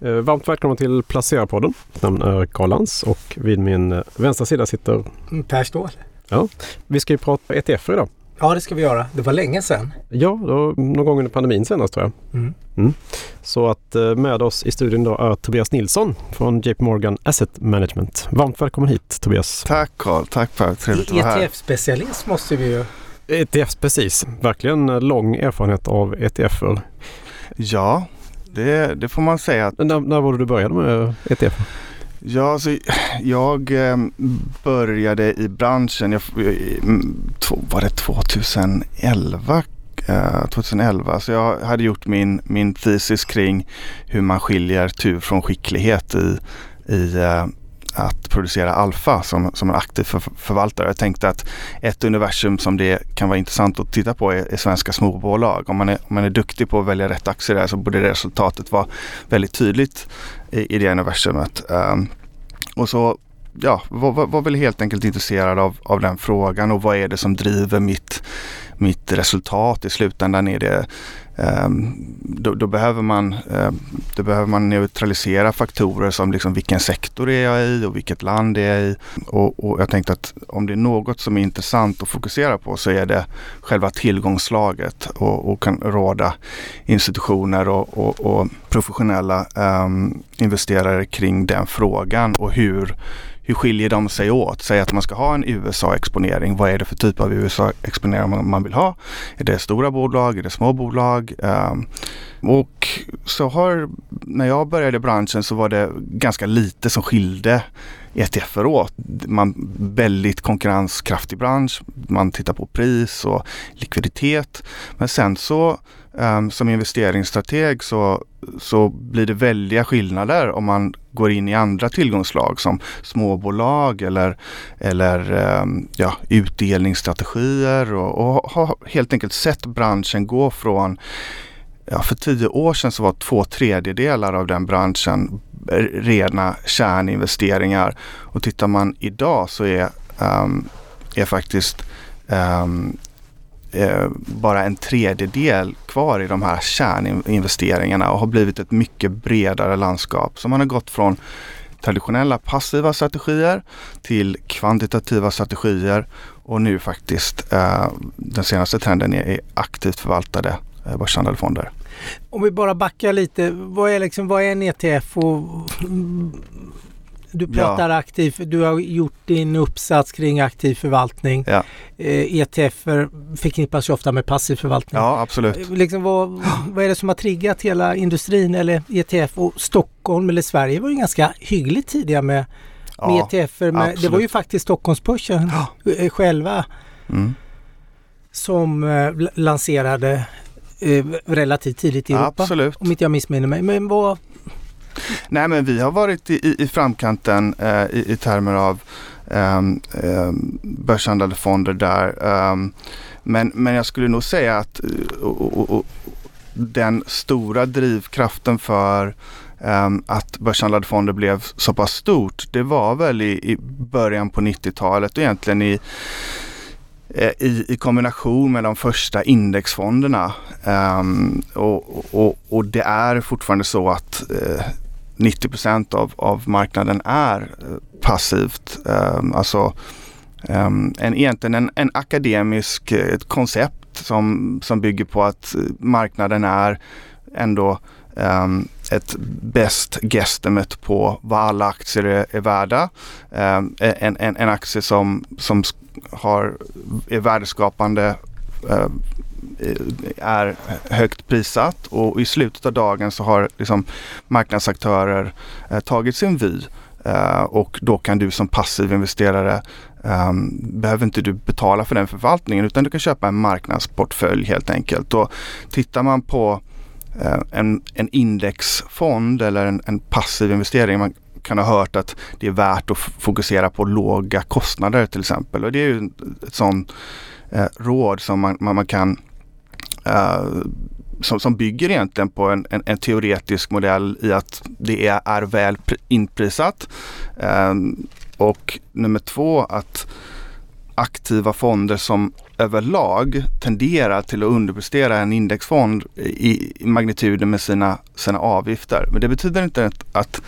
Eh, varmt välkommen till Placera-podden. Mitt namn är Karl Lantz och vid min eh, vänstra sida sitter... Mm, per Ståhl. Ja, vi ska ju prata ETF idag. Ja, det ska vi göra. Det var länge sedan. Ja, då, någon gång under pandemin senast tror jag. Mm. Mm. Så att eh, med oss i studion idag är Tobias Nilsson från JP Morgan Asset Management. Varmt välkommen hit Tobias. Tack Karl, tack Per. Trevligt att vara här. ETF-specialist måste vi ju... ETF, precis. Verkligen lång erfarenhet av ETFer. Ja, det, det får man säga. När, när var det du började med ETF? Ja, alltså, jag eh, började i branschen, jag, var det 2011? Eh, 2011, så jag hade gjort min, min thesis kring hur man skiljer tur från skicklighet i, i eh, att producera alfa som, som en aktiv för, förvaltare. Jag tänkte att ett universum som det kan vara intressant att titta på är, är svenska småbolag. Om man är, om man är duktig på att välja rätt aktier där så borde resultatet vara väldigt tydligt i, i det universumet. Um, och så ja, var, var, var, väl helt enkelt intresserad av, av den frågan och vad är det som driver mitt, mitt resultat. I slutändan är det Ehm, då, då, behöver man, ehm, då behöver man neutralisera faktorer som liksom vilken sektor är jag i och vilket land är jag i. Och, och, jag tänkte att om det är något som är intressant att fokusera på så är det själva tillgångslaget och, och kan råda institutioner och, och professionella um, investerare kring den frågan och hur hur skiljer de sig åt? Säg att man ska ha en USA-exponering. Vad är det för typ av USA-exponering man vill ha? Är det stora bolag? Är det små bolag? Um, och så har, när jag började i branschen så var det ganska lite som skilde ETFer åt. Man, väldigt konkurrenskraftig bransch. Man tittar på pris och likviditet. Men sen så um, som investeringsstrateg så, så blir det väldiga skillnader om man går in i andra tillgångslag som småbolag eller, eller um, ja, utdelningsstrategier och, och har helt enkelt sett branschen gå från Ja, för tio år sedan så var två tredjedelar av den branschen rena kärninvesteringar. Och tittar man idag så är, um, är faktiskt um, eh, bara en tredjedel kvar i de här kärninvesteringarna och har blivit ett mycket bredare landskap. Så man har gått från traditionella passiva strategier till kvantitativa strategier och nu faktiskt eh, den senaste trenden är, är aktivt förvaltade eh, börshandlade fonder. Om vi bara backar lite, vad är, liksom, vad är en ETF och du pratar ja. aktiv, du har gjort din uppsats kring aktiv förvaltning. Ja. Eh, ETF förknippas ju ofta med passiv förvaltning. Ja, absolut. Eh, liksom, vad, vad är det som har triggat hela industrin eller ETF och Stockholm eller Sverige var ju ganska hyggligt tidiga med, ja, med ETFer. Med, det var ju faktiskt Stockholmsbörsen ja. Eh, själva mm. som eh, lanserade eh, relativt tidigt i Europa. Absolut. Om inte jag missminner mig. Men vad, Nej men vi har varit i, i framkanten eh, i, i, termer av eh, börshandlade fonder där. Eh, men, men jag skulle nog säga att eh, och, och, och, den stora drivkraften för ehm, att börshandlade fonder blev så pass stort, det var väl i, i början på 90-talet och egentligen i eh, i, i, kombination med de första indexfonderna. Um, och, och, och, det är fortfarande så att uh, 90 av, av marknaden är eh, passivt. Um, alltså um, en, egentligen en, en akademisk eh, ett koncept som, som bygger på att eh, marknaden är ändå um, ett bäst guesstimate på vad alla aktier är, är värda. Um, en, en, en aktie som, som har, är värdeskapande uh, Eh, är högt prissatt och i slutet av dagen så har liksom marknadsaktörer eh, tagit sin vy eh, och då kan du som passiv investerare um, behöver inte du betala för den förvaltningen utan du kan köpa en marknadsportfölj helt enkelt. Och tittar man på uh, en, en indexfond eller en, en passiv investering, man kan ha hört att det är värt att fokusera på låga kostnader till exempel. Och det är ju ett sånt uh, råd som man, man, man kan Uh, som, som bygger egentligen på en, en, en, teoretisk modell i att det är, är väl inprisat. Um, och nummer två att aktiva fonder som överlag tenderar till att underprestera en indexfond i, i magnituden med sina, sina avgifter. Men det betyder inte att, att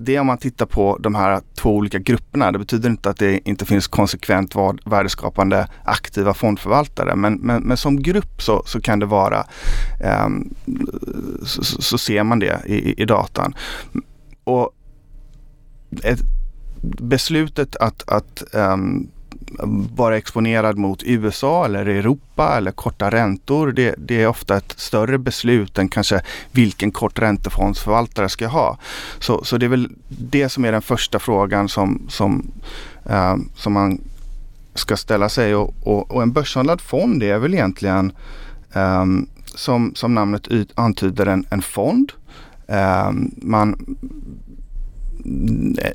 det är om man tittar på de här två olika grupperna. Det betyder inte att det inte finns konsekvent värdeskapande aktiva fondförvaltare. Men, men, men som grupp så, så kan det vara, eh, så, så, ser man det i, i datan. Och ett, beslutet att, att um, vara exponerad mot USA eller Europa eller korta räntor. Det, det, är ofta ett större beslut än kanske vilken kort räntefondsförvaltare ska jag ha. Så, så det är väl det som är den första frågan som, som, eh, som man ska ställa sig. Och, och, och, en börshandlad fond är väl egentligen eh, som, som namnet antyder en, en fond. Eh, man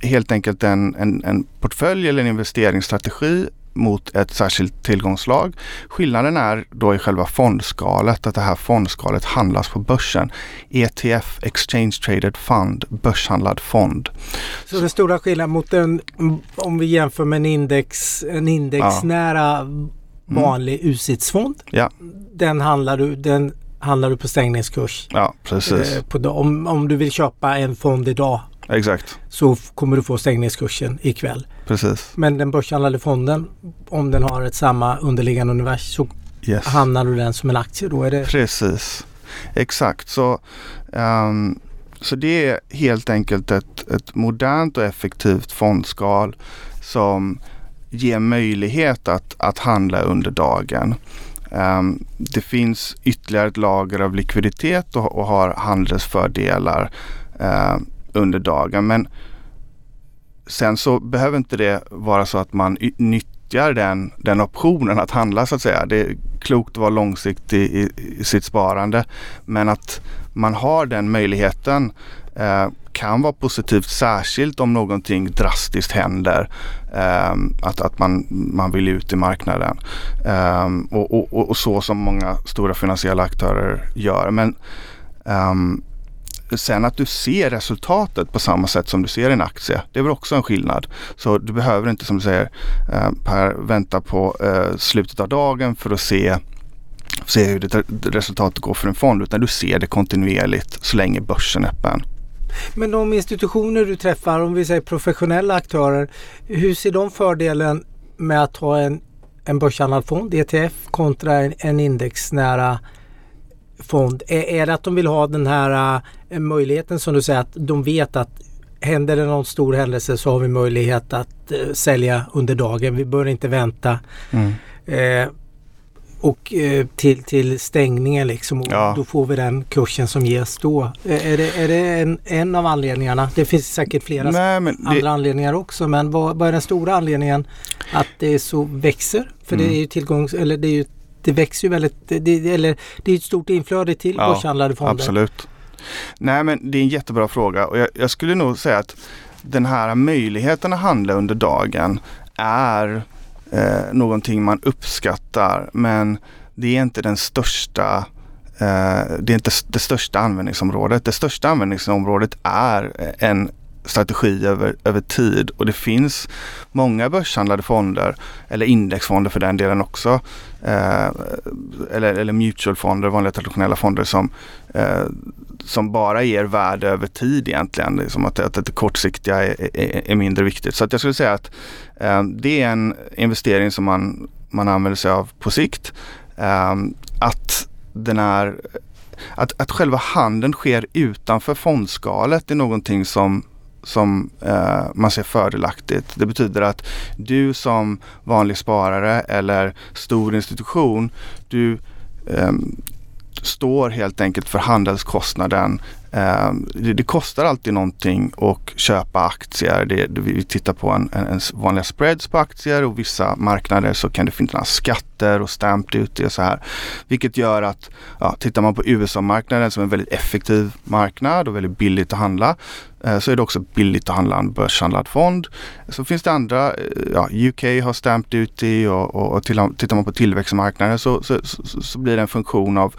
helt enkelt en, en, en portfölj eller en investeringsstrategi mot ett särskilt tillgångslag. Skillnaden är då i själva fondskalet att det här fondskalet handlas på börsen. ETF, Exchange Traded Fund, börshandlad fond. Så den stora skillnaden mot en, om vi jämför med en, index, en indexnära ja. Mm. vanlig mm. UCITS-fond. Ja. Den handlar du, den handlar du på stängningskurs. Ja, precis. Eh, på, om, om du vill köpa en fond idag Exakt. Så kommer du få stängningskursen ikväll. Precis. Men den börshandlade fonden, om den har ett samma underliggande universum så yes. hamnar du den som en aktie. Då är det... Precis. Exakt. Så, um, så det är helt enkelt ett, ett modernt och effektivt fondskal som ger möjlighet att, att handla under dagen. Um, det finns ytterligare ett lager av likviditet och, och har handelsfördelar uh, under dagen. Men sen så behöver inte det vara så att man nyttjar den, den optionen att handla så att säga. Det är klokt att vara långsiktig i, i sitt sparande. Men att man har den möjligheten eh, kan vara positivt särskilt om någonting drastiskt händer. Eh, att, att man, man vill ut i marknaden. Eh, och, och, och, så som många stora finansiella aktörer gör. Men um, Sen att du ser resultatet på samma sätt som du ser en aktie, det är väl också en skillnad. Så du behöver inte som du säger eh, Per vänta på eh, slutet av dagen för att se se hur det, resultatet går för en fond utan du ser det kontinuerligt så länge börsen är öppen. Men de institutioner du träffar, om vi säger professionella aktörer, hur ser de fördelen med att ha en, en börshandlad fond, ETF, kontra en, en indexnära fond? Är, är det att de vill ha den här uh, möjligheten som du säger att de vet att händer det någon stor händelse så har vi möjlighet att uh, sälja under dagen. Vi bör inte vänta. Mm. Uh, och till, till stängningen liksom. Och ja. Då får vi den kursen som ges då. Är det, är det en, en av anledningarna? Det finns säkert flera Nej, andra det... anledningar också. Men vad, vad, är den stora anledningen att det så växer? För mm. det är ju tillgång, eller det är ju det växer ju väldigt, det, eller det är ett stort inflöde till ja, börshandlade fonder. Absolut. Nej men det är en jättebra fråga och jag, jag skulle nog säga att den här möjligheten att handla under dagen är eh, någonting man uppskattar men det är inte den största eh, det är inte det största användningsområdet. Det största användningsområdet är en strategi över, över tid och det finns många börshandlade fonder eller indexfonder för den delen också. Eh, eller, eller mutualfonder, vanliga traditionella fonder som, eh, som bara ger värde över tid egentligen. Det är som att, att det kortsiktiga är, är, är, mindre viktigt. Så att jag skulle säga att eh, det är en investering som man, man använder sig av på sikt. Eh, att den är att, att själva handeln sker utanför fondskalet är någonting som som eh, man ser fördelaktigt. Det betyder att du som vanlig sparare eller stor institution, du eh, står helt enkelt för handelskostnaden. Eh, det, det, kostar alltid någonting att köpa aktier. Det, vi tittar på en, en, en, vanliga spreads på aktier och vissa marknader så kan det finnas skatter och stamp duty och så här. Vilket gör att ja, tittar man på USA-marknaden som är en väldigt effektiv marknad och väldigt billigt att handla eh, så är det också billigt att handla en börshandlad fond. Så finns det andra, eh, ja, UK har stamp duty och, och, och till, tittar man på tillväxtmarknaden så, så, så, så, blir det en funktion av,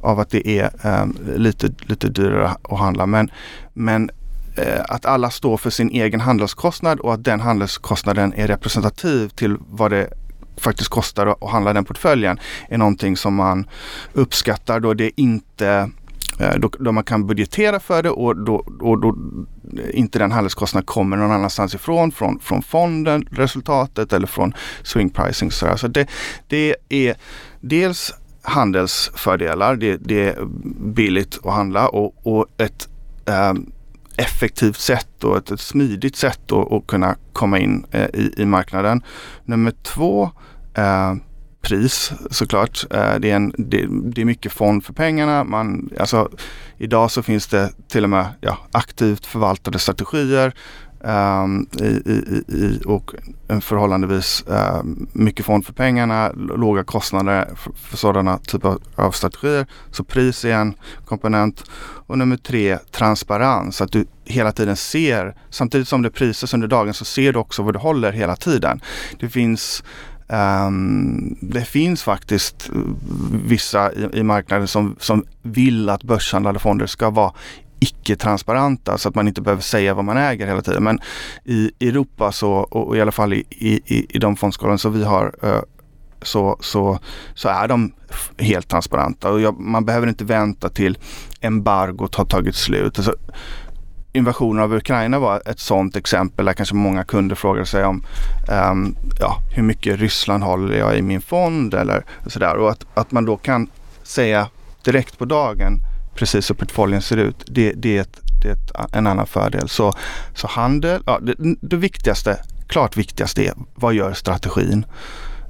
av att det är eh, lite, lite dyrare att handla. Men, men eh, att alla står för sin egen handelskostnad och att den handelskostnaden är representativ till vad det faktiskt kostar att handla den portföljen är någonting som man uppskattar då det inte eh, då, då, man kan budgetera för det och då, och då inte den handelskostnaden kommer någon annanstans ifrån, från, från fonden, resultatet eller från swing pricing. Så det, det är dels handelsfördelar, det, det, är billigt att handla och, och ett eh, effektivt sätt och ett, ett smidigt sätt att, att kunna komma in eh, i, i marknaden. Nummer två, eh, pris såklart. Eh, det, är en, det, det, är mycket fond för pengarna. Man, alltså, idag så finns det till och med ja, aktivt förvaltade strategier Um, i, i, i, och en förhållandevis uh, mycket fond för pengarna, låga kostnader för, för sådana typer av strategier. Så pris är en komponent. Och nummer tre, transparens. Att du hela tiden ser, samtidigt som det prisas under dagen så ser du också vad du håller hela tiden. Det finns Um, det finns faktiskt eh, vissa i, i, marknaden som, som vill att börshandlade fonder ska vara icke-transparenta så att man inte behöver säga vad man äger hela tiden. Men i Europa så, och i alla fall i, i, i de fondskolorna som vi har eh, så, så, så är de helt transparenta och jag, man behöver inte vänta till embargot har tagit slut. Alltså, invasionen av Ukraina var ett sådant exempel där kanske många kunder frågade sig om um, ja, hur mycket Ryssland håller jag i min fond eller sådär och att, att man då kan säga direkt på dagen precis hur portföljen ser ut. Det, det, är, ett, det är ett, en annan fördel. Så, så handel, ja, det, det, viktigaste, klart viktigaste är vad gör strategin?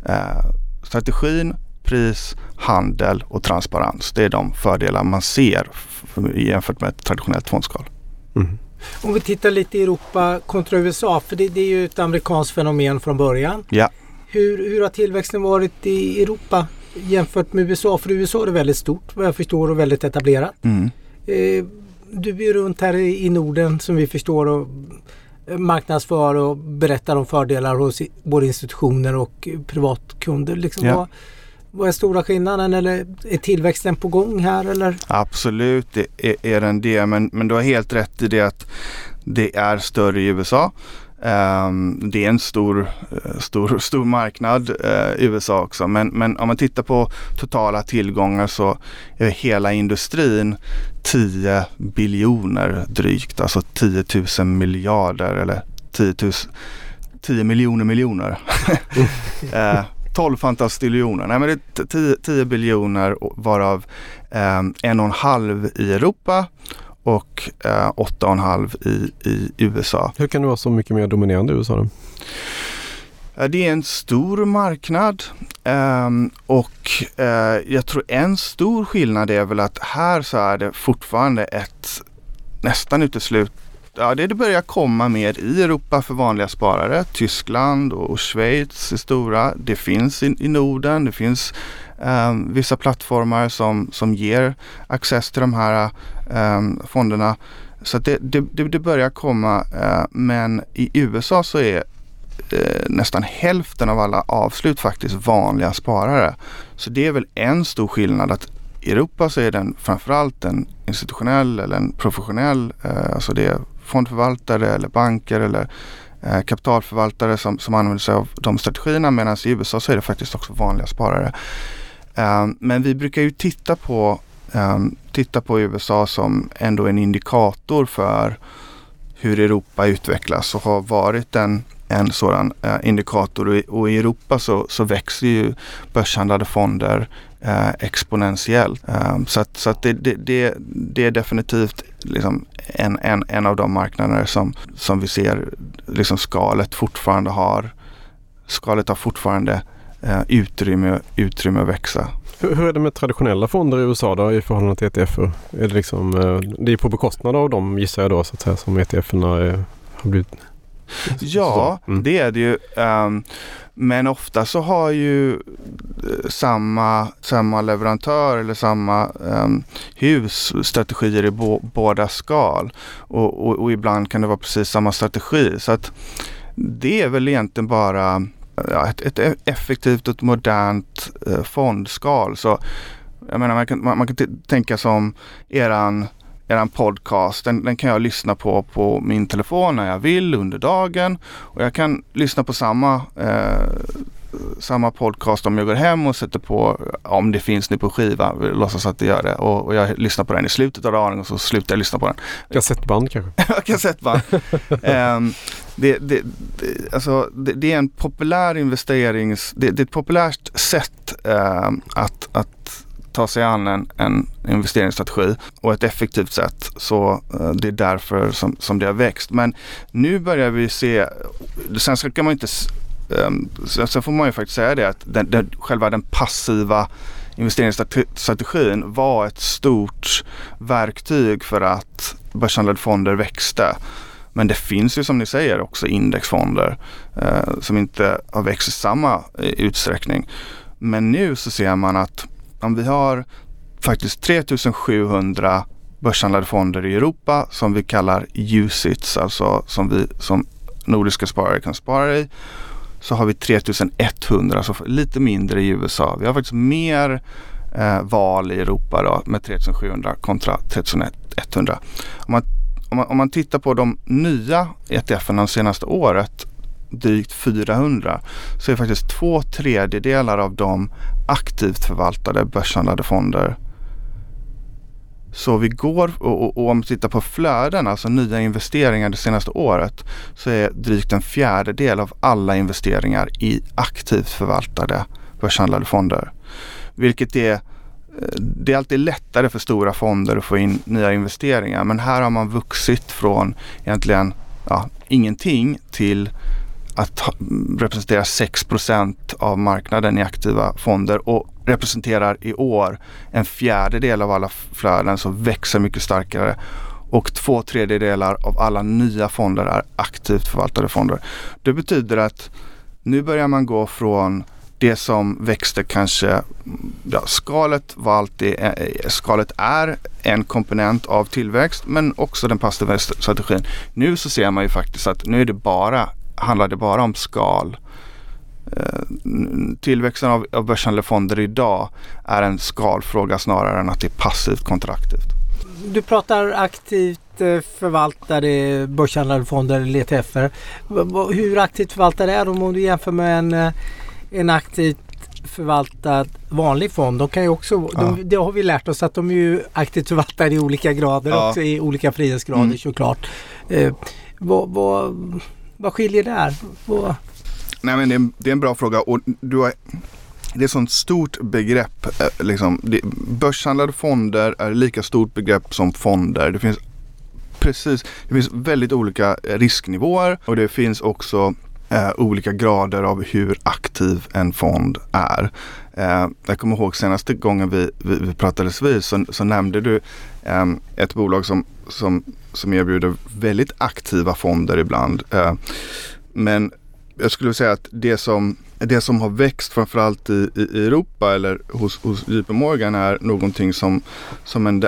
Eh, strategin, pris, handel och transparens. Det är de fördelar man ser jämfört med ett traditionellt fondskal. Mm. Om vi tittar lite i Europa kontra USA, för det, det, är ju ett amerikanskt fenomen från början. Ja. Hur, hur har tillväxten varit i Europa jämfört med USA? För USA är det väldigt stort vad jag förstår och väldigt etablerat. Mm. Eh, du är runt här i Norden som vi förstår och marknadsför och berättar om fördelar hos både institutioner och privatkunder. Liksom ja. vad, vad är stora skillnaden eller är tillväxten på gång här? Eller? Absolut det är, är den det men, men du har helt rätt i det att det är större i USA. Um, det är en stor, uh, stor, stor marknad uh, i USA också. Men, men om man tittar på totala tillgångar så är hela industrin 10 biljoner drygt, alltså 10 000 miljarder eller 10, 000, 10 miljoner. Miljoner. uh, 12 fantastiljoner, nej men det är 10, 10 biljoner varav um, en och en halv i Europa och eh, 8,5 i, i USA. Hur kan det vara så mycket mer dominerande i USA då? Det är en stor marknad um, och uh, jag tror en stor skillnad är väl att här så är det fortfarande ett nästan uteslut Ja, det börjar komma mer i Europa för vanliga sparare. Tyskland och Schweiz är stora. Det finns i, i Norden. Det finns um, vissa plattformar som, som ger access till de här um, fonderna. Så det, det, det, börjar komma uh, men i USA så är Eh, nästan hälften av alla avslut faktiskt vanliga sparare. Så det är väl en stor skillnad att i Europa så är den framförallt en institutionell eller en professionell, eh, alltså det är fondförvaltare eller banker eller eh, kapitalförvaltare som, som använder sig av de strategierna medan i USA så är det faktiskt också vanliga sparare. Eh, men vi brukar ju titta på, eh, titta på USA som ändå en indikator för hur Europa utvecklas och har varit en, en sådan eh, indikator. Och i Europa så, så växer ju börshandlade fonder exponentiellt. Så att, så att det, det, det, det är definitivt liksom en, en, en av de marknader som, som vi ser liksom skalet fortfarande har. Skalet har fortfarande eh, utrymme, utrymme att växa. Hur, hur, är det med traditionella fonder i USA då i förhållande till ETF? Är det, liksom, eh, det är på bekostnad av dem gissar jag då så att säga som ETFerna har blivit Ja, mm. det är det ju. Um, men ofta så har ju eh, samma, samma leverantör eller samma um, hus strategier i bo, båda skal. Och, och, och, ibland kan det vara precis samma strategi. Så att det är väl egentligen bara ja, ett, ett effektivt och modernt eh, fondskal. Så jag menar man kan, man, man kan tänka som eran eran podcast, den, den, kan jag lyssna på på min telefon när jag vill under dagen och jag kan lyssna på samma eh, samma podcast om jag går hem och sätter på, om det finns nu på skiva, låtsas att det gör det. Och, och jag lyssnar på den i slutet av dagen och så slutar jag lyssna på den. Kassettband kanske? Kassettband. um, det, det, det, alltså, det, det, är en populär investerings... Det, det är ett populärt sätt uh, att, att ta sig an en, en investeringsstrategi och ett effektivt sätt. Så uh, det är därför som, som det har växt. Men nu börjar vi se, sen ska man inte Ehm, sen får man ju faktiskt säga det att den, den, själva den passiva investeringsstrategin var ett stort verktyg för att börshandlade fonder växte. Men det finns ju som ni säger också indexfonder eh, som inte har växt i samma eh, utsträckning. Men nu så ser man att om vi har faktiskt 3700 börshandlade fonder i Europa som vi kallar USITS, alltså som vi som nordiska sparare kan spara i. Så har vi 3100, så alltså lite mindre i USA. Vi har faktiskt mer eh, val i Europa då med 3700 kontra 3100. Om man, om man, om man tittar på de nya ETFerna de senaste året drygt 400 så är faktiskt två tredjedelar av dem aktivt förvaltade börshandlade fonder. Så vi går och, och, och om vi tittar på flöden, alltså nya investeringar det senaste året, så är drygt en fjärdedel av alla investeringar i aktivt förvaltade börshandlade fonder. Vilket är eh, det är alltid lättare för stora fonder att få in nya investeringar men här har man vuxit från egentligen ja, ingenting till att representera 6% av marknaden i aktiva fonder och representerar i år en fjärdedel av alla flöden som växer mycket starkare och två tredjedelar av alla nya fonder är aktivt förvaltade fonder. Det betyder att nu börjar man gå från det som växte kanske, ja, skalet var alltid, eh, eh, skalet är en komponent av tillväxt men också den passiva strategin. Nu så ser man ju faktiskt att nu är det bara handlar det bara om skal. Eh, tillväxten av, av börshandlade fonder idag är en skalfråga snarare än att det är passivt kontraktivt. Du pratar aktivt eh, förvaltade börshandlade fonder eller ETFer. Hur aktivt förvaltade är de om du jämför med en, eh, en aktivt förvaltad vanlig fond. De kan ju också, ja. de, det har vi lärt oss att de är ju aktivt förvaltade i olika grader ja. också i olika frihetsgrader mm. såklart. Eh, vad, vad, vad skiljer där? Vad... Nej men det är, det är, en bra fråga och du har, det är ett sånt stort begrepp. Eh, liksom, det, börshandlade fonder är lika stort begrepp som fonder. Det finns precis, det finns väldigt olika eh, risknivåer och det finns också eh, olika grader av hur aktiv en fond är. Eh, jag kommer ihåg senaste gången vi, vi, vi pratades vid så, så nämnde du eh, ett bolag som, som, som erbjuder väldigt aktiva fonder ibland. Eh, men jag skulle säga att det som, det som har växt framförallt i, i Europa eller hos, hos JP Morgan är någonting som, som en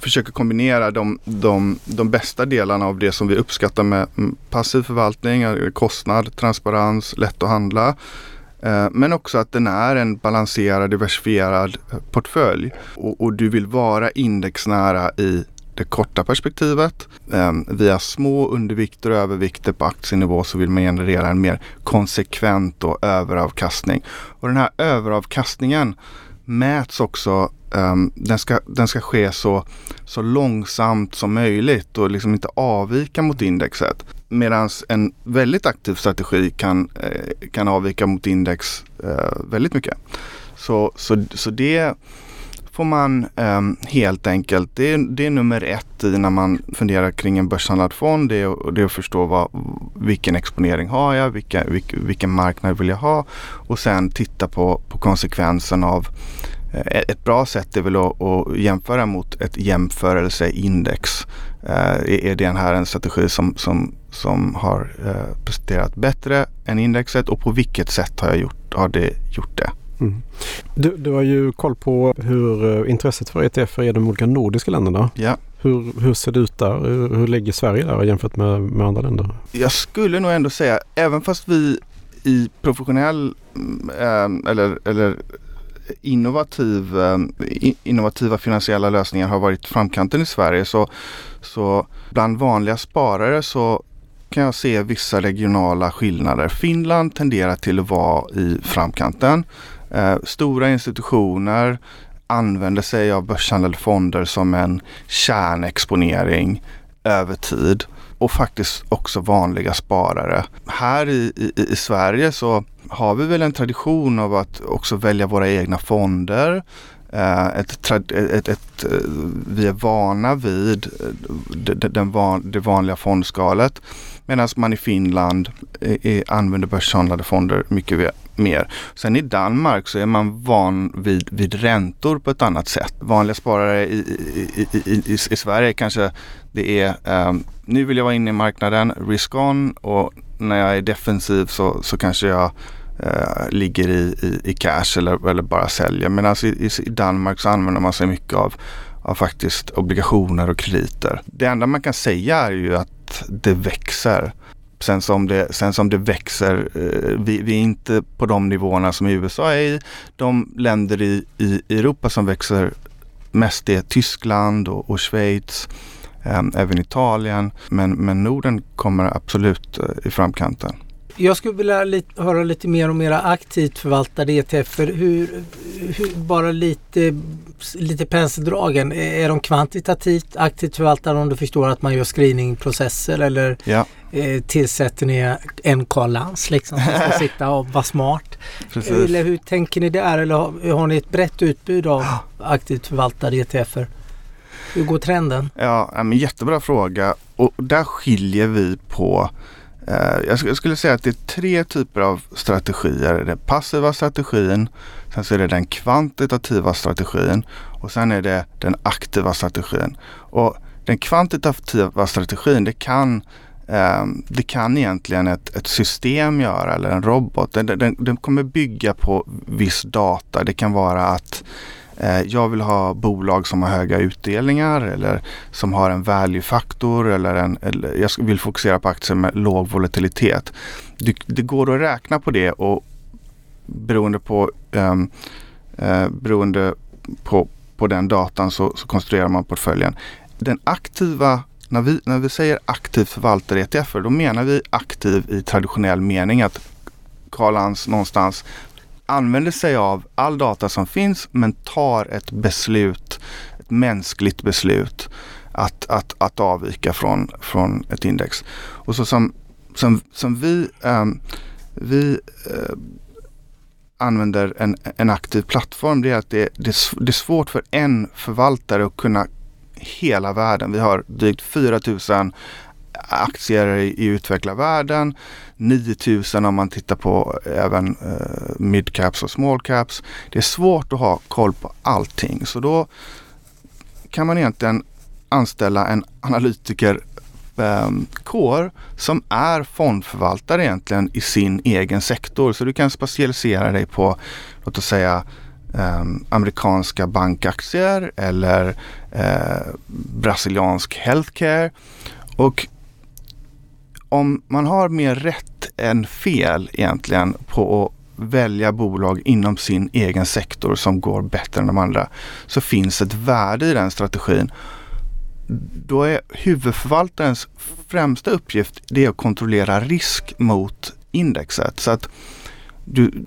försöker kombinera de, de, de bästa delarna av det som vi uppskattar med mm, passiv förvaltning, eh, kostnad, transparens, lätt att handla. Eh, men också att den är en balanserad, diversifierad eh, portfölj. Och, och du vill vara indexnära i det korta perspektivet. Ehm, via små undervikter och övervikter på aktienivå så vill man generera en mer konsekvent och överavkastning. Och den här överavkastningen mäts också Um, den, ska, den ska ske så, så långsamt som möjligt och liksom inte avvika mot indexet. Medan en väldigt aktiv strategi kan, eh, kan avvika mot index eh, väldigt mycket. Så, så, så det får man eh, helt enkelt, det är, det är nummer ett i när man funderar kring en börshandlad fond. Det är, det är att förstå vad, vilken exponering har jag, vilka, vilken, marknad vill jag ha och sen titta på, på konsekvensen av ett bra sätt är väl att, att jämföra mot ett jämförelseindex. Eh, är den här en strategi som, som, som har eh, presterat bättre än indexet och på vilket sätt har, jag gjort, har det gjort det? Mm. Du, du har ju koll på hur intresset för ETF är i de olika nordiska länderna. Ja. Hur, hur ser det ut där? Hur, hur ligger Sverige där jämfört med, med andra länder? Jag skulle nog ändå säga, även fast vi i professionell mm, eller, eller innovativ, eh, innovativa finansiella lösningar har varit framkanten i Sverige så, så bland vanliga sparare så kan jag se vissa regionala skillnader. Finland tenderar till att vara i framkanten. Eh, stora institutioner använder sig av börshandlade fonder som en kärnexponering över tid och faktiskt också vanliga sparare. Här i, i, i, Sverige så har vi väl en tradition av att också välja våra egna fonder. Eh, ett, ett, ett, ett, vi är vana vid eh, den van, det vanliga fondskalet medan man i Finland är, använder börshandlade fonder mycket mer. Sen i Danmark så är man van vid, vid räntor på ett annat sätt. Vanliga sparare i, i, i, i, i Sverige kanske det är um, nu vill jag vara inne i marknaden, risk on och när jag är defensiv så, så kanske jag eh, ligger i, i, i, cash eller, eller bara säljer. Men alltså i, i Danmark så använder man sig mycket av, av faktiskt obligationer och krediter. Det enda man kan säga är ju att det växer. Sen som det, sen som det växer, eh, vi, vi, är inte på de nivåerna som USA är i. De länder i, i Europa som växer mest är Tyskland och, och Schweiz, även Italien. Men, men Norden kommer absolut eh, i framkanten. Jag skulle vilja lite, höra lite mer om era aktivt förvaltade ETFer. Hur, hur, bara lite, lite penseldragen. Är de kvantitativt aktivt förvaltade om du förstår att man gör screeningprocesser eller ja. eh, tillsätter ni en Karl Lans liksom som ska sitta och vara smart? Precis. Eller hur tänker ni där? Eller har, har ni ett brett utbud av aktivt förvaltade ETFer? Hur går trenden? Ja, men jättebra fråga och där skiljer vi på Eh, jag skulle säga att det är tre typer av strategier. Den passiva strategin, sen så är det den kvantitativa strategin och sen är det den aktiva strategin. Och den kvantitativa strategin det kan eh, det kan egentligen ett, ett system göra eller en robot. Den, den, den kommer bygga på viss data. Det kan vara att Eh, jag vill ha bolag som har höga utdelningar eller som har en value-faktor eller, en, eller jag vill fokusera på aktier med låg volatilitet. Det, det går att räkna på det och beroende på, um, uh, beroende på, på den datan så, så konstruerar man portföljen. Den aktiva när vi, när vi säger aktivt förvaltare ETF, då menar vi aktiv i traditionell mening att Karl Hans någonstans använder sig av all data som finns men tar ett beslut, ett mänskligt beslut att, att, att avvika från, från ett index. Och så som, som, som vi, um, vi uh, använder en, en aktiv plattform det är att det, det, det är svårt för en förvaltare att kunna hela världen. Vi har drygt 4000 aktier i, utvecklarvärlden. 9000 om man tittar på eh, även eh, midcaps och small caps. Det är svårt att ha koll på allting så då kan man egentligen anställa en analytiker ehm, kår som är fondförvaltare egentligen i sin egen sektor. Så du kan specialisera dig på, låt oss säga eh, amerikanska bankaktier eller eh, brasiliansk healthcare. Och om man har mer rätt än fel egentligen på att välja bolag inom sin egen sektor som går bättre än de andra så finns ett värde i den strategin. Då är huvudförvaltarens främsta uppgift det att kontrollera risk mot indexet. Så att du,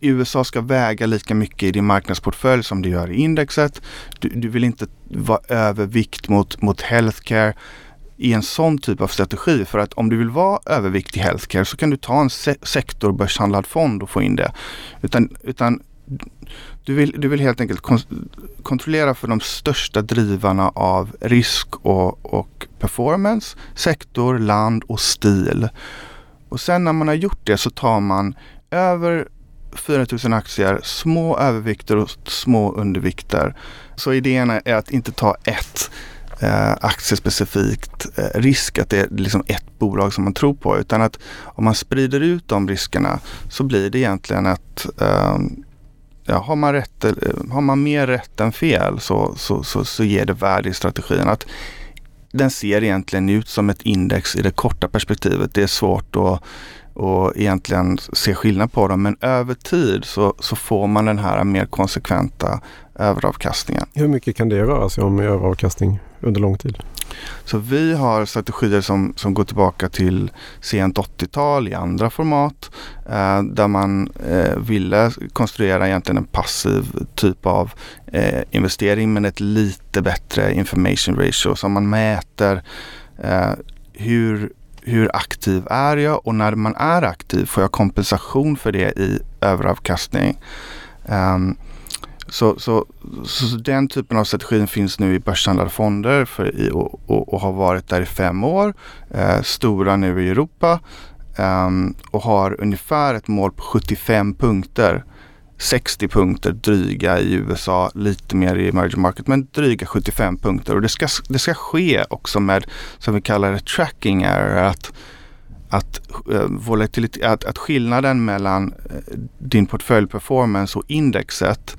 USA ska väga lika mycket i din marknadsportfölj som det gör i indexet. Du, du vill inte vara övervikt mot, mot healthcare i en sån typ av strategi. För att om du vill vara överviktig healthcare så kan du ta en se sektorbörshandlad fond och få in det. Utan, utan du, vill, du vill helt enkelt kon kontrollera för de största drivarna av risk och, och performance, sektor, land och stil. Och sen när man har gjort det så tar man över 4000 aktier, små övervikter och små undervikter. Så idén är att inte ta ett eh, aktiespecifikt eh, risk, att det är liksom ett bolag som man tror på. Utan att om man sprider ut de riskerna så blir det egentligen att eh, ja, har, man rätt, eh, har man mer rätt än fel så, så, så, så ger det värde i strategin. Att den ser egentligen ut som ett index i det korta perspektivet. Det är svårt att och egentligen se skillnad på dem. Men över tid så, så får man den här mer konsekventa överavkastningen. Hur mycket kan det röra sig om i överavkastning under lång tid? Så vi har strategier som, som går tillbaka till sent 80-tal i andra format eh, där man eh, ville konstruera egentligen en passiv typ av eh, investering men ett lite bättre information ratio som man mäter eh, hur hur aktiv är jag och när man är aktiv får jag kompensation för det i överavkastning. Um, så, så, så, den typen av strategi finns nu i börshandlade fonder för, i, och, och, och, har varit där i fem år. Eh, stora nu i Europa eh, och har ungefär ett mål på 75 punkter. 60 punkter dryga i USA, lite mer i emerging market, men dryga 75 punkter. Och det ska, det ska ske också med, som vi kallar det, tracking error. Att, att, eh, att, att skillnaden mellan eh, din portföljperformance och indexet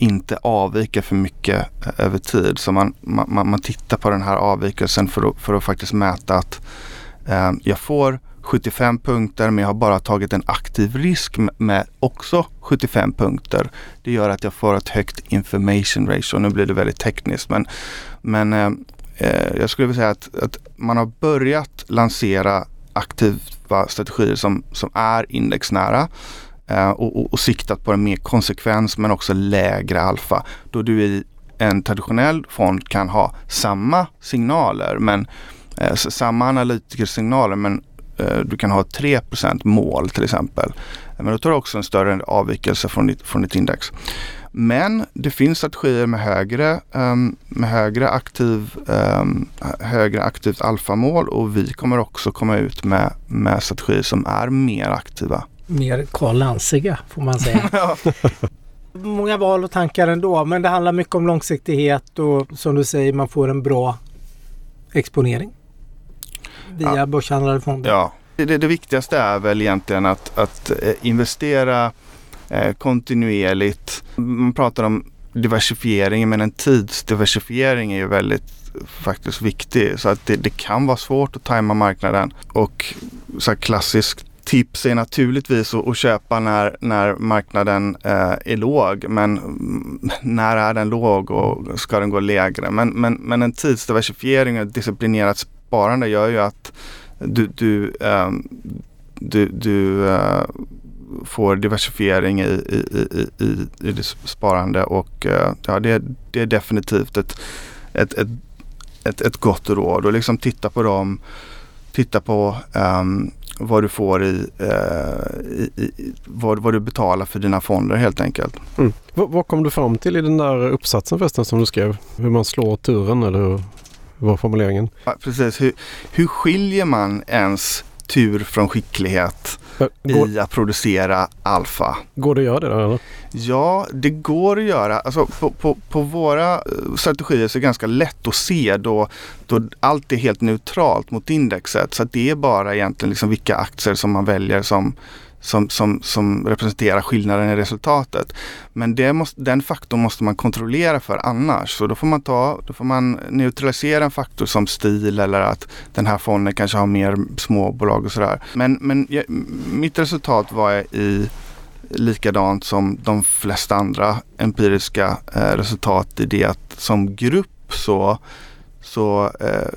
inte avvika för mycket eh, över tid. Så man, man, man tittar på den här avvikelsen för att, för att faktiskt mäta att eh, jag får 75 punkter men jag har bara tagit en aktiv risk med också 75 punkter. Det gör att jag får ett högt information ratio. Nu blir det väldigt tekniskt men, men eh, eh jag skulle vilja säga att, att man har börjat lansera aktiva strategier som, som är indexnära. Eh, och, och, och, siktat på en mer konsekvens men också lägre alfa. Då du i en traditionell fond kan ha samma signaler men eh, samma analytikersignaler men eh, du kan ha 3% mål till exempel. Eh, men då tar du också en större avvikelse från ditt, från ditt index. Men det finns strategier med högre, um, med högre, aktiv, um, högre aktivt alfamål och vi kommer också komma ut med, med strategier som är mer aktiva mer Karl får man säga. Många val och tankar ändå men det handlar mycket om långsiktighet och som du säger man får en bra exponering via ja. börshandlade fonder. Ja, det, det, viktigaste är väl egentligen att, att eh, investera eh, kontinuerligt. Man pratar om diversifiering men en tidsdiversifiering är ju väldigt faktiskt viktig. Så att det, det kan vara svårt att tajma marknaden. Och så klassiskt tips är naturligtvis att, att köpa när, när marknaden eh, är låg. Men mm, när är den låg och ska den gå lägre? Men, men, men en tidsdiversifiering och ett disciplinerat sparande gör ju att du, du, eh, du, du eh, får diversifiering i, i, i, i, i ditt sparande och eh, ja, det, det är definitivt ett, ett, ett, ett, ett gott råd och liksom titta på dem titta på um, vad du får i, eh, i, i vad, vad, du betalar för dina fonder helt enkelt. Mm. Vad, kom du fram till i den där uppsatsen förresten som du skrev? Hur man slår turen eller hur var formuleringen? Ja, precis, hur, hur skiljer man ens tur från skicklighet går, i att producera alfa. Går det att göra det då? Eller? Ja, det går att göra. Alltså, på, på, på våra eh, strategier så är det ganska lätt att se då, då allt är helt neutralt mot indexet. Så det är bara egentligen liksom vilka aktier som man väljer som som, som, som representerar skillnaden i resultatet. Men det måste, den faktorn måste man kontrollera för annars. Så då får man, ta, då får man neutralisera en faktor som stil eller att den här fonden kanske har mer småbolag och sådär. Men, men jag, mitt resultat var i likadant som de flesta andra empiriska eh, resultat i det att som grupp så så eh,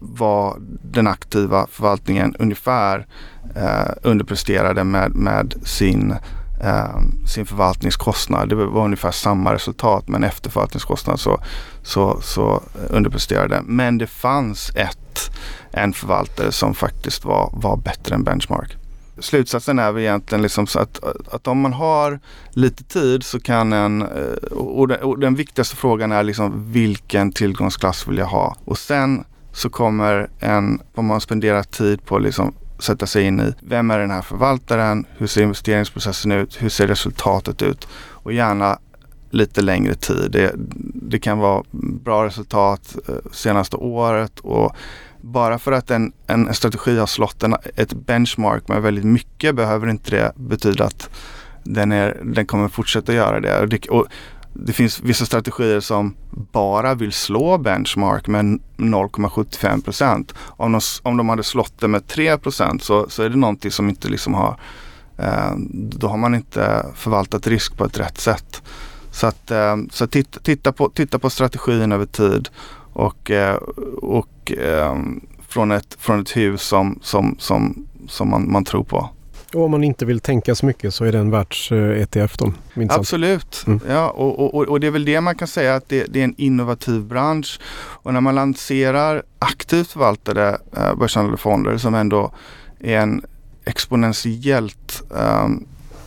var den aktiva förvaltningen ungefär eh, underpresterade med, med sin, eh, sin förvaltningskostnad. Det var ungefär samma resultat men efter förvaltningskostnad så, så, så underpresterade. Men det fanns ett, en förvaltare som faktiskt var, var bättre än benchmark slutsatsen är väl egentligen liksom så att, att om man har lite tid så kan en, eh, och den, och den viktigaste frågan är liksom vilken tillgångsklass vill jag ha? Och sen så kommer en, om man spenderar tid på liksom sätta sig in i vem är den här förvaltaren? Hur ser investeringsprocessen ut? Hur ser resultatet ut? Och gärna lite längre tid. Det, det kan vara bra resultat eh, senaste året och bara för att en, en strategi har slått en, ett benchmark med väldigt mycket behöver inte det betyda att den, är, den kommer fortsätta göra det. Och det, och det finns vissa strategier som bara vill slå benchmark med 0,75 procent. Om de, om de hade slått det med 3 procent så, så är det någonting som inte liksom har eh, då har man inte förvaltat risk på ett rätt sätt. Så, att, eh, så titta, titta, på, titta på strategin över tid och, eh, och eh, från, ett, från ett hus som, som, som, som man, man tror på. Och om man inte vill tänka så mycket så är det en världs-ETF då? Minst Absolut. Mm. Ja, och, och, och det är väl det man kan säga att det, det, är en innovativ bransch. Och när man lanserar aktivt förvaltade eh, börshandlade fonder som ändå är en exponentiellt eh,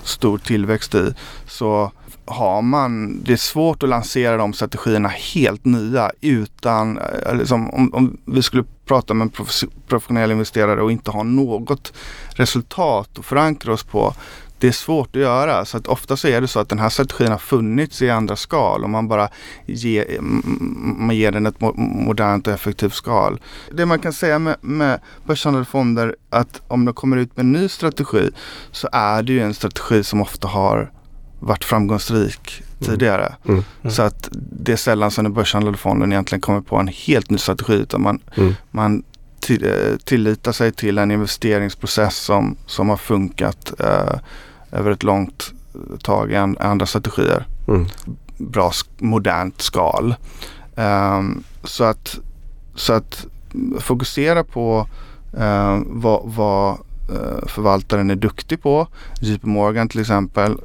stor tillväxt i så har man, det är svårt att lansera de strategierna helt nya utan, eh, liksom, om, om vi skulle prata med en professionell investerare och inte ha något resultat att förankra oss på. Det är svårt att göra så att ofta så är det så att den här strategin har funnits i andra skal och man bara ger, man ger den ett modernt och effektivt skal. Det man kan säga med, med börshandlade fonder att om de kommer ut med en ny strategi så är det ju en strategi som ofta har varit framgångsrik mm. tidigare. Mm. Mm. Så att det är sällan som den börshandlade fonden egentligen kommer på en helt ny strategi utan man, mm. man eh, tilllitar sig till en investeringsprocess som, som har funkat eh, över ett långt tag i an, andra strategier. Mm. Bra modernt skal. Um, så, att, så att fokusera på uh, vad, vad uh, förvaltaren är duktig på. JP Morgan till exempel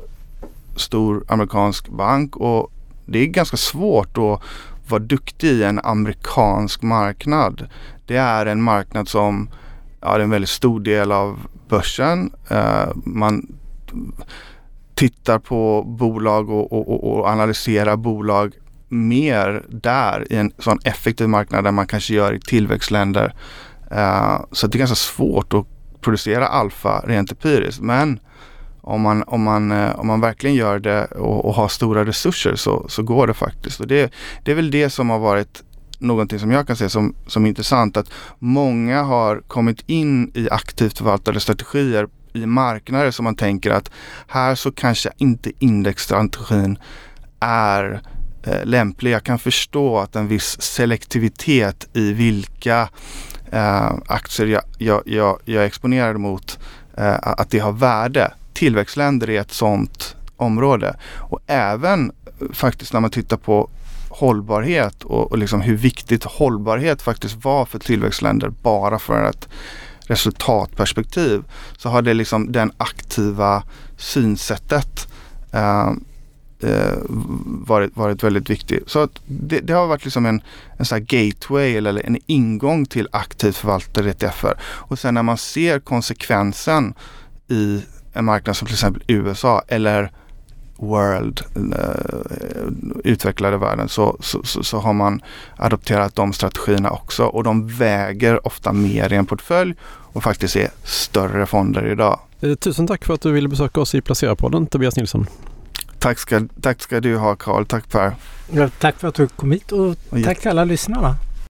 stor amerikansk bank och det är ganska svårt att vara duktig i en amerikansk marknad. Det är en marknad som ja, är en väldigt stor del av börsen. Eh, man tittar på bolag och, och, och, analyserar bolag mer där i en sån effektiv marknad där man kanske gör i tillväxtländer. Eh, så det är ganska svårt att producera alfa rent empiriskt. Men om man, om man, eh, om man verkligen gör det och, och har stora resurser så, så går det faktiskt. Och det, det är väl det som har varit någonting som jag kan se som, som intressant att många har kommit in i aktivt förvaltade strategier i marknader som man tänker att här så kanske inte indexstrategin är eh, lämplig. Jag kan förstå att en viss selektivitet i vilka eh, aktier jag, jag, jag, jag är exponerad mot, eh, att det har värde tillväxtländer är ett sådant område. Och även eh, faktiskt när man tittar på hållbarhet och, och liksom hur viktigt hållbarhet faktiskt var för tillväxtländer bara för ett resultatperspektiv så har det liksom den aktiva synsättet eh, eh varit, varit väldigt viktigt. Så att det, det, har varit liksom en, en sån gateway eller en ingång till aktivt förvaltade ETFer. Och sen när man ser konsekvensen i en marknad som till exempel USA eller World, uh, utvecklade världen, så, så, så, så, har man adopterat de strategierna också och de väger ofta mer i en portfölj och faktiskt är större fonder idag. Eh, tusen tack för att du ville besöka oss i Placera-podden, Tobias Nilsson. Tack ska, tack ska du ha Karl, tack Per. Ja, tack för att du kom hit och tack till alla lyssnarna.